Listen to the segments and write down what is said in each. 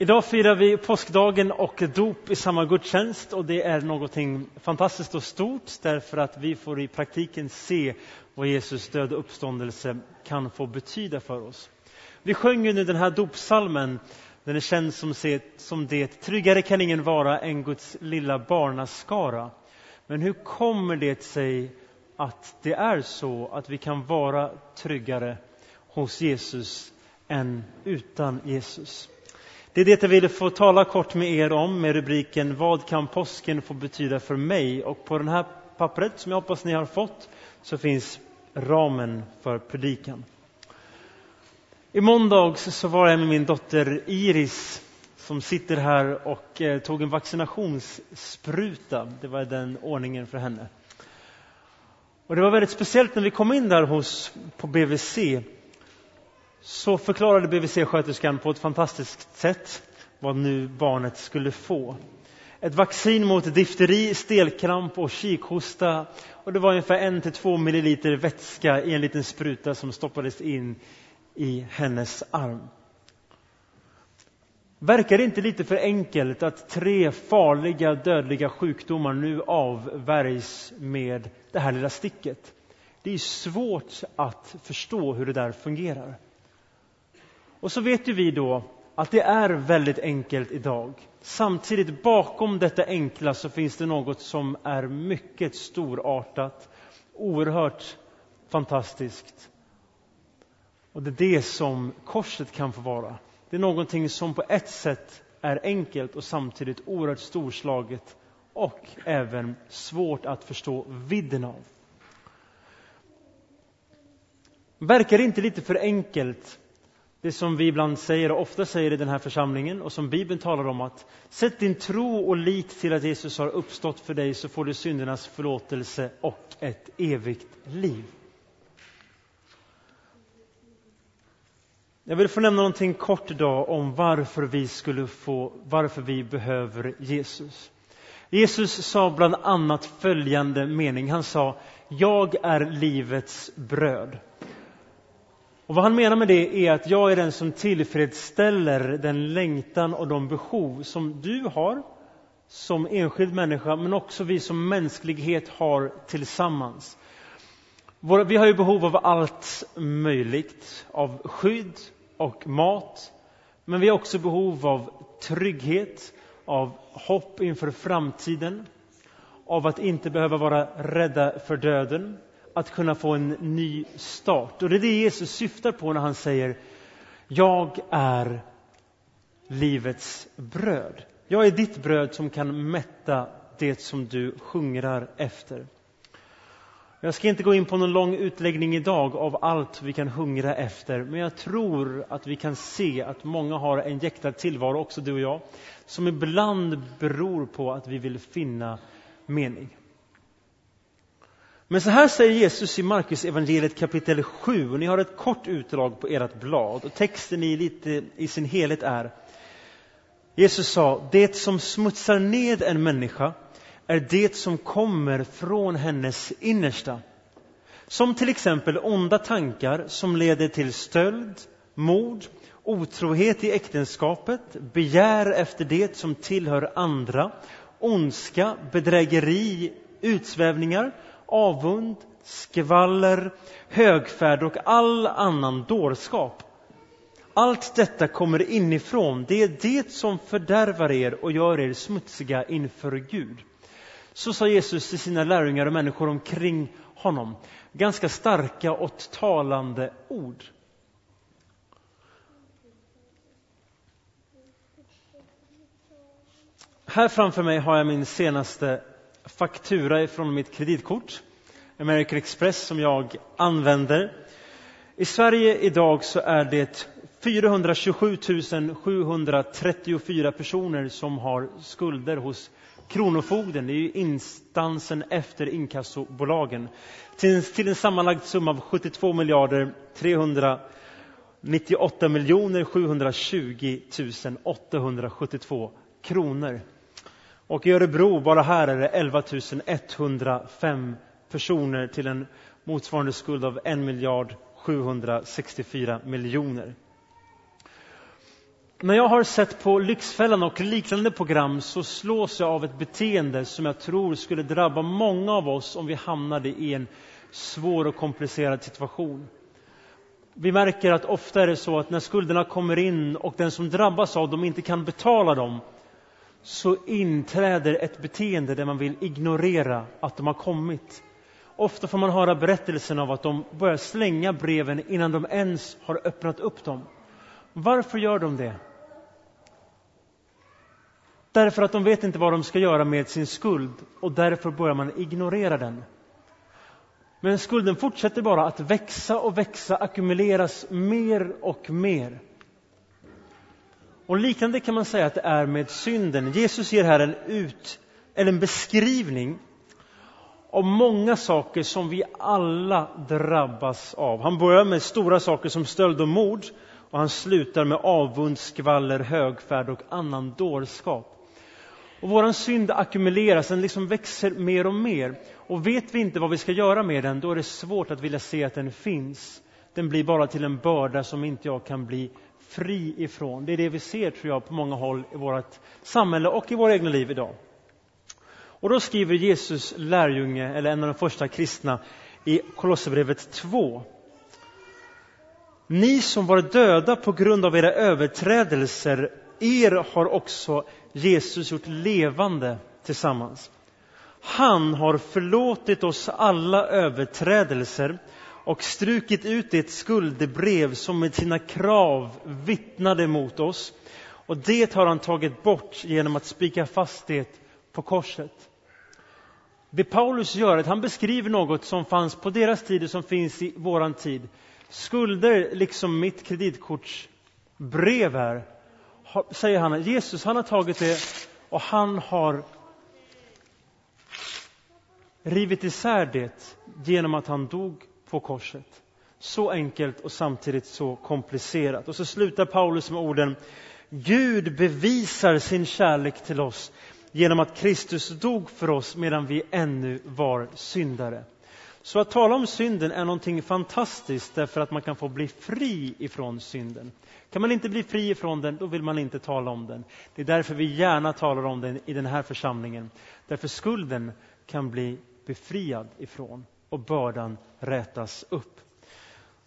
Idag firar vi påskdagen och dop i samma gudstjänst och det är någonting fantastiskt och stort därför att vi får i praktiken se vad Jesus död och uppståndelse kan få betyda för oss. Vi sjöng nu den här dopsalmen, den är känd som, som det Tryggare kan ingen vara än Guds lilla barnaskara. Men hur kommer det sig att det är så att vi kan vara tryggare hos Jesus än utan Jesus? Det är det jag ville få tala kort med er om med rubriken Vad kan påsken få betyda för mig? Och på det här pappret som jag hoppas ni har fått så finns ramen för predikan. I måndags så var jag med min dotter Iris som sitter här och eh, tog en vaccinationsspruta. Det var den ordningen för henne. Och det var väldigt speciellt när vi kom in där hos, på BVC så förklarade BVC-sköterskan på ett fantastiskt sätt vad nu barnet skulle få. Ett vaccin mot difteri, stelkramp och kikhosta. Och det var ungefär en till två milliliter vätska i en liten spruta som stoppades in i hennes arm. Verkar det inte lite för enkelt att tre farliga dödliga sjukdomar nu avvärjs med det här lilla sticket? Det är svårt att förstå hur det där fungerar. Och så vet ju vi då att det är väldigt enkelt idag. Samtidigt bakom detta enkla så finns det något som är mycket storartat, oerhört fantastiskt. Och det är det som korset kan få vara. Det är någonting som på ett sätt är enkelt och samtidigt oerhört storslaget och även svårt att förstå vidden av. Verkar det inte lite för enkelt det som vi ibland säger och ofta säger i den här församlingen och som Bibeln talar om att sätt din tro och lit till att Jesus har uppstått för dig så får du syndernas förlåtelse och ett evigt liv. Jag vill få nämna någonting kort idag om varför vi skulle få, varför vi behöver Jesus. Jesus sa bland annat följande mening. Han sa, jag är livets bröd. Och vad han menar med det är att jag är den som tillfredsställer den längtan och de behov som du har som enskild människa, men också vi som mänsklighet har tillsammans. Vi har ju behov av allt möjligt, av skydd och mat. Men vi har också behov av trygghet, av hopp inför framtiden, av att inte behöva vara rädda för döden, att kunna få en ny start. Och det är det Jesus syftar på när han säger Jag är livets bröd. Jag är ditt bröd som kan mätta det som du hungrar efter. Jag ska inte gå in på någon lång utläggning idag av allt vi kan hungra efter, men jag tror att vi kan se att många har en jäktad tillvaro, också du och jag, som ibland beror på att vi vill finna mening. Men så här säger Jesus i Markus evangeliet kapitel 7. Och ni har ett kort utdrag på ert blad. Och texten i, lite, i sin helhet är Jesus sa, det som smutsar ned en människa är det som kommer från hennes innersta. Som till exempel onda tankar som leder till stöld, mord, otrohet i äktenskapet, begär efter det som tillhör andra, ondska, bedrägeri, utsvävningar, avund, skvaller, högfärd och all annan dårskap. Allt detta kommer inifrån. Det är det som fördärvar er och gör er smutsiga inför Gud. Så sa Jesus till sina lärjungar och människor omkring honom. Ganska starka och talande ord. Här framför mig har jag min senaste faktura från mitt kreditkort, American Express, som jag använder. I Sverige idag så är det 427 734 personer som har skulder hos Kronofogden, det är instansen efter inkassobolagen, till, till en sammanlagd summa av 72 miljarder 398 miljoner 720 872 kronor. Och i Örebro, bara här, är det 11 105 personer till en motsvarande skuld av 1 miljard 764 miljoner. När jag har sett på Lyxfällan och liknande program så slås jag av ett beteende som jag tror skulle drabba många av oss om vi hamnade i en svår och komplicerad situation. Vi märker att ofta är det så att när skulderna kommer in och den som drabbas av dem inte kan betala dem så inträder ett beteende där man vill ignorera att de har kommit. Ofta får man höra berättelsen av att de börjar slänga breven innan de ens har öppnat upp dem. Varför gör de det? Därför att de vet inte vad de ska göra med sin skuld och därför börjar man ignorera den. Men skulden fortsätter bara att växa och växa, ackumuleras mer och mer. Och liknande kan man säga att det är med synden. Jesus ger här en, ut, eller en beskrivning av många saker som vi alla drabbas av. Han börjar med stora saker som stöld och mord och han slutar med avund, skvaller, högfärd och annan dårskap. Och vår synd ackumuleras, den liksom växer mer och mer. Och vet vi inte vad vi ska göra med den, då är det svårt att vilja se att den finns. Den blir bara till en börda som inte jag kan bli fri ifrån. Det är det vi ser, tror jag, på många håll i vårt samhälle och i våra egna liv idag. Och då skriver Jesus lärjunge, eller en av de första kristna, i Kolosserbrevet 2. Ni som var döda på grund av era överträdelser, er har också Jesus gjort levande tillsammans. Han har förlåtit oss alla överträdelser och strukit ut det skuldebrev som med sina krav vittnade mot oss. Och det har han tagit bort genom att spika fast det på korset. Det Paulus gör är att han beskriver något som fanns på deras tid och som finns i våran tid. Skulder, liksom mitt kreditkortsbrev här, säger han, Jesus han har tagit det och han har rivit isär det genom att han dog på korset. Så enkelt och samtidigt så komplicerat. Och så slutar Paulus med orden Gud bevisar sin kärlek till oss genom att Kristus dog för oss medan vi ännu var syndare. Så att tala om synden är någonting fantastiskt därför att man kan få bli fri ifrån synden. Kan man inte bli fri ifrån den, då vill man inte tala om den. Det är därför vi gärna talar om den i den här församlingen. Därför skulden kan bli befriad ifrån och bördan rätas upp.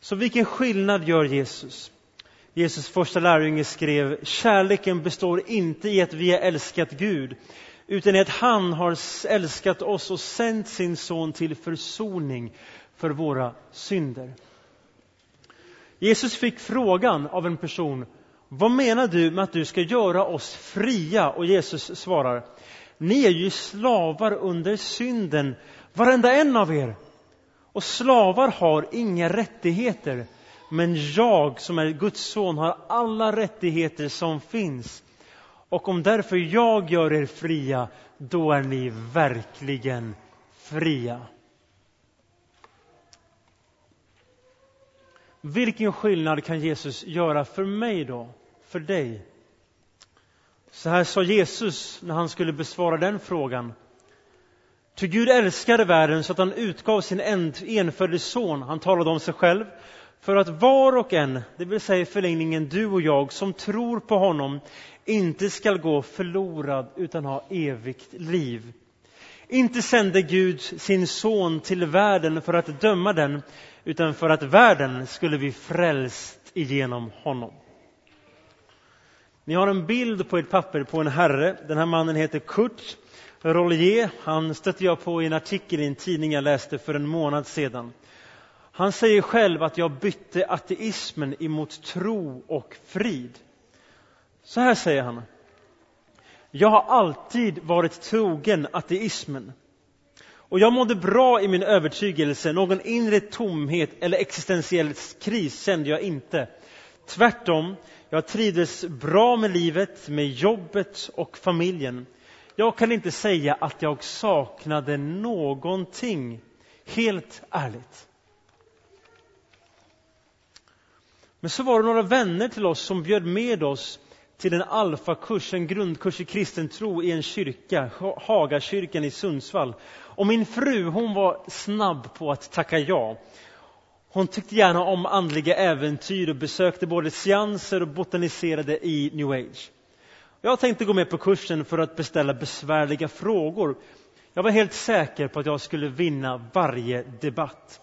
Så vilken skillnad gör Jesus? Jesus första lärjunge skrev, kärleken består inte i att vi har älskat Gud, utan i att han har älskat oss och sänt sin son till försoning för våra synder. Jesus fick frågan av en person, vad menar du med att du ska göra oss fria? Och Jesus svarar, ni är ju slavar under synden, varenda en av er. Och slavar har inga rättigheter, men jag som är Guds son har alla rättigheter som finns. Och om därför jag gör er fria, då är ni verkligen fria. Vilken skillnad kan Jesus göra för mig då? För dig? Så här sa Jesus när han skulle besvara den frågan. Ty Gud älskade världen så att han utgav sin enfödde son, han talade om sig själv, för att var och en, det vill säga i förlängningen du och jag, som tror på honom, inte skall gå förlorad utan ha evigt liv. Inte sände Gud sin son till världen för att döma den, utan för att världen skulle bli frälst igenom honom. Ni har en bild på ett papper på en herre. Den här mannen heter Kurt Rollier. Han stötte jag på i en artikel i en tidning jag läste för en månad sedan. Han säger själv att jag bytte ateismen emot tro och frid. Så här säger han. Jag har alltid varit trogen ateismen. Och jag mådde bra i min övertygelse, någon inre tomhet eller existentiell kris kände jag inte. Tvärtom, jag trivdes bra med livet, med jobbet och familjen. Jag kan inte säga att jag saknade någonting, helt ärligt. Men så var det några vänner till oss som bjöd med oss till en alfakurs, en grundkurs i kristen tro i en kyrka, Hagakyrkan i Sundsvall. Och min fru hon var snabb på att tacka ja. Hon tyckte gärna om andliga äventyr och besökte både seanser och botaniserade i new age. Jag tänkte gå med på kursen för att beställa besvärliga frågor. Jag var helt säker på att jag skulle vinna varje debatt.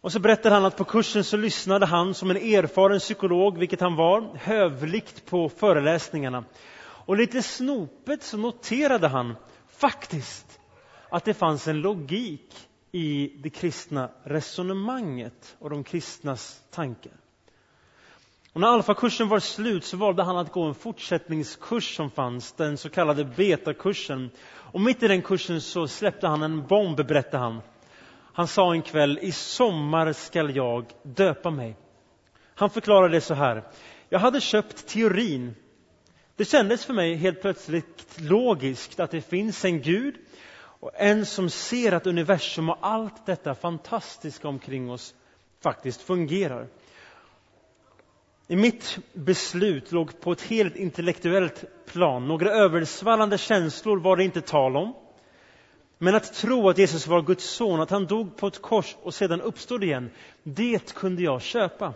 Och så berättade han att på kursen så lyssnade han som en erfaren psykolog, vilket han var, hövligt på föreläsningarna. Och lite snopet så noterade han faktiskt att det fanns en logik i det kristna resonemanget och de kristnas tankar. Och när alfakursen var slut så valde han att gå en fortsättningskurs som fanns, den så kallade betakursen. Och mitt i den kursen så släppte han en bomb, berättade han. Han sa en kväll, i sommar skall jag döpa mig. Han förklarade det så här. Jag hade köpt teorin. Det kändes för mig helt plötsligt logiskt att det finns en Gud och en som ser att universum och allt detta fantastiska omkring oss faktiskt fungerar. I mitt beslut låg på ett helt intellektuellt plan. Några översvallande känslor var det inte tal om. Men att tro att Jesus var Guds son, att han dog på ett kors och sedan uppstod igen, det kunde jag köpa.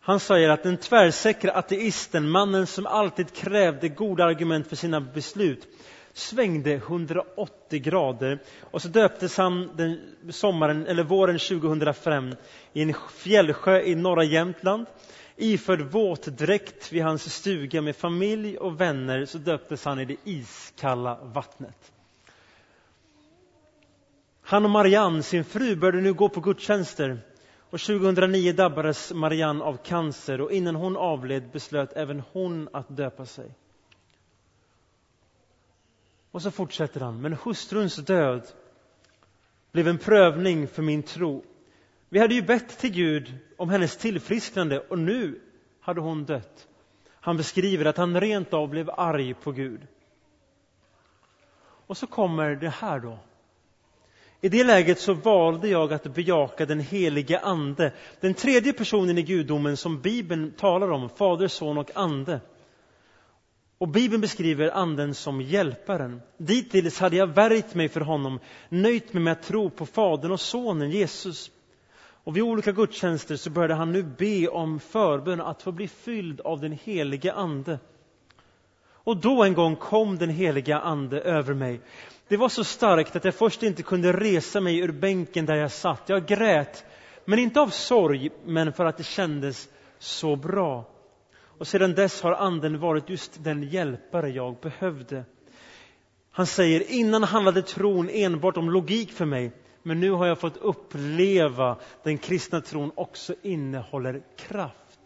Han säger att den tvärsäkra ateisten, mannen som alltid krävde goda argument för sina beslut, svängde 180 grader och så döptes han den sommaren, eller våren 2005 i en fjällsjö i norra Jämtland. Iförd våtdräkt vid hans stuga med familj och vänner så döptes han i det iskalla vattnet. Han och Marianne, sin fru, började nu gå på gudstjänster och 2009 drabbades Marianne av cancer och innan hon avled beslöt även hon att döpa sig. Och så fortsätter han, men hustruns död blev en prövning för min tro. Vi hade ju bett till Gud om hennes tillfrisknande och nu hade hon dött. Han beskriver att han rent av blev arg på Gud. Och så kommer det här då. I det läget så valde jag att bejaka den helige Ande, den tredje personen i gudomen som Bibeln talar om, Fader, Son och Ande. Och Bibeln beskriver Anden som hjälparen. Dittills hade jag värjt mig för honom, nöjt mig med att tro på Fadern och Sonen, Jesus. Och vid olika gudstjänster så började han nu be om förbön att få bli fylld av den helige Ande. Och då en gång kom den heliga Ande över mig. Det var så starkt att jag först inte kunde resa mig ur bänken där jag satt. Jag grät, men inte av sorg, men för att det kändes så bra. Och sedan dess har Anden varit just den hjälpare jag behövde. Han säger, innan handlade tron enbart om logik för mig, men nu har jag fått uppleva den kristna tron också innehåller kraft.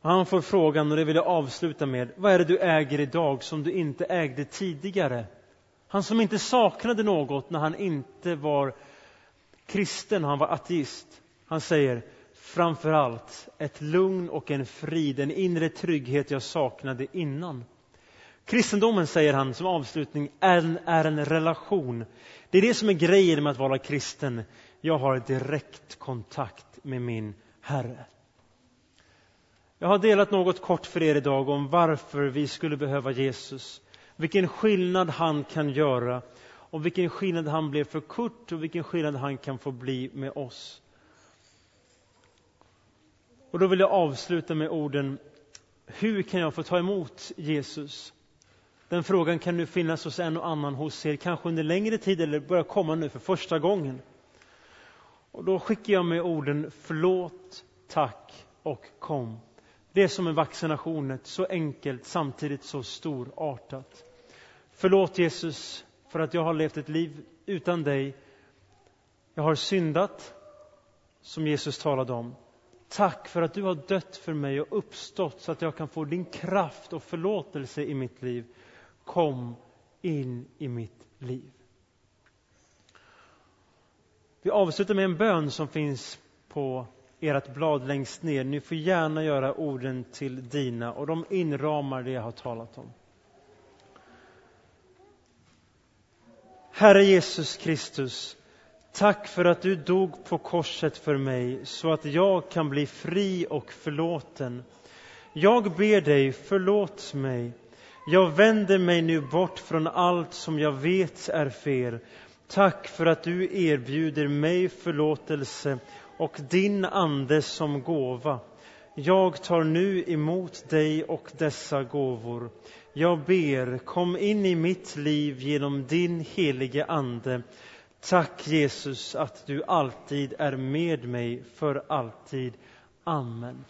Och han får frågan, och det vill jag avsluta med, vad är det du äger idag som du inte ägde tidigare? Han som inte saknade något när han inte var kristen, han var ateist. Han säger, framför allt ett lugn och en frid, en inre trygghet jag saknade innan. Kristendomen, säger han som avslutning, är en, är en relation. Det är det som är grejen med att vara kristen. Jag har direkt kontakt med min Herre. Jag har delat något kort för er idag om varför vi skulle behöva Jesus. Vilken skillnad han kan göra och vilken skillnad han blev för Kurt och vilken skillnad han kan få bli med oss. Och då vill jag avsluta med orden Hur kan jag få ta emot Jesus? Den frågan kan nu finnas hos en och annan hos er, kanske under längre tid eller börja komma nu för första gången. Och då skickar jag med orden förlåt, tack och kom. Det är som en vaccination, så enkelt samtidigt så storartat. Förlåt Jesus för att jag har levt ett liv utan dig. Jag har syndat, som Jesus talade om. Tack för att du har dött för mig och uppstått så att jag kan få din kraft och förlåtelse i mitt liv. Kom in i mitt liv. Vi avslutar med en bön som finns på ert blad längst ner. Ni får gärna göra orden till dina och de inramar det jag har talat om. Herre Jesus Kristus, tack för att du dog på korset för mig så att jag kan bli fri och förlåten. Jag ber dig, förlåt mig. Jag vänder mig nu bort från allt som jag vet är fel. Tack för att du erbjuder mig förlåtelse och din Ande som gåva. Jag tar nu emot dig och dessa gåvor. Jag ber, kom in i mitt liv genom din helige Ande. Tack Jesus att du alltid är med mig för alltid. Amen.